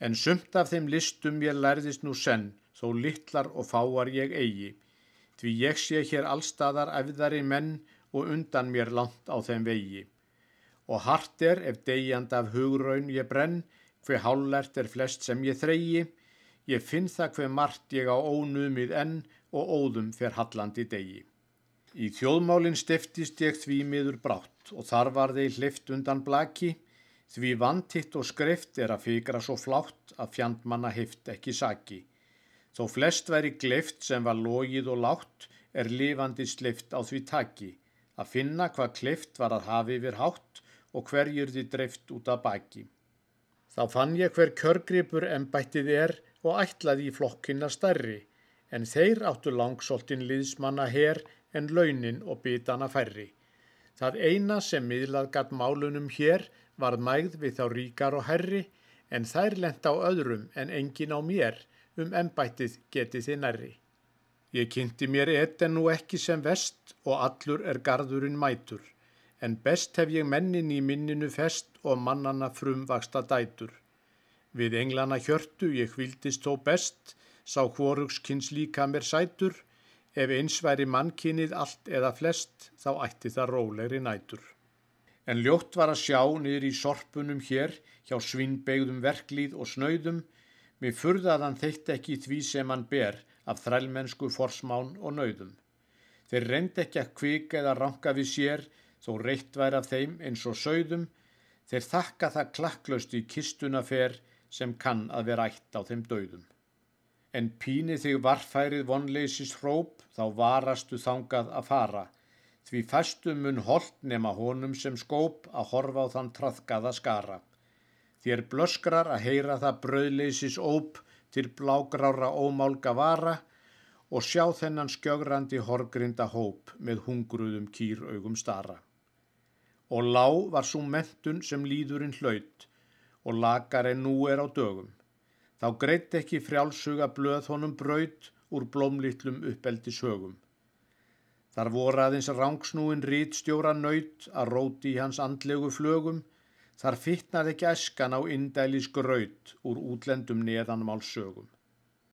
En sumt af þeim listum ég lærðist nú senn, þó littlar og fáar ég eigi. Því ég sé hér allstaðar efðari menn og undan mér langt á þeim vegi. Og hart er ef degjand af hugraun ég brenn, hver hálert er flest sem ég þreyi, ég finn það hver margt ég á ónumið enn og óðum fer hallandi degi. Í þjóðmálinn stiftist ég því miður brátt og þar var þeir hlift undan blaki, því vantitt og skrift er að fikra svo flátt að fjandmanna hift ekki saki. Þó flest væri gleift sem var logið og látt er lifandi sleift á því taki, að finna hvað kleift var að hafi yfir hátt og hverjur því dreift út af baki. Þá fann ég hver kjörgripur ennbættið er og ætlaði í flokkina stærri, en þeir áttu langsoltin liðsmanna her en launin og bitana færri. Það eina sem miðlað gatt málunum hér var mægð við þá ríkar og herri, en þær lent á öðrum en engin á mér, um ennbættið getið þið nærri. Ég kynnti mér ett en nú ekki sem vest og allur er garðurinn mætur en best hef ég mennin í minninu fest og mannana frumvaksta dætur. Við englana hjörtu ég hvildist þó best, sá hvorugskynns líka mér sætur, ef eins væri mannkinnið allt eða flest, þá ætti það rólegri nætur. En ljótt var að sjá niður í sorpunum hér, hjá svinnbegðum verklíð og snauðum, mér furðaðan þeitt ekki því sem hann ber af þrælmennsku forsmán og nauðum. Þeir reynd ekki að kvika eða ranka við sér, þó reitt væri af þeim eins og sögðum, þeir þakka það klakklaust í kistuna fer sem kann að vera ætt á þeim döðum. En píni þig varfærið vonleisis hróp, þá varastu þangað að fara, því fæstum mun hold nema honum sem skóp að horfa á þann trafkaða skara. Þér blöskrar að heyra það bröðleisis óp til blágrára ómálga vara og sjá þennan skjögrandi horgrinda hóp með hungruðum kýraugum stara og lág var svo mentun sem líðurinn hlaut og lagar en nú er á dögum. Þá greitt ekki frjálsuga blöð honum braut úr blómlítlum uppeldi sögum. Þar voru aðeins rángsnúin rítstjóra nöyt að róti í hans andlegu flögum, þar fittnaði ekki eskan á indælis graut úr útlendum neðanmál sögum.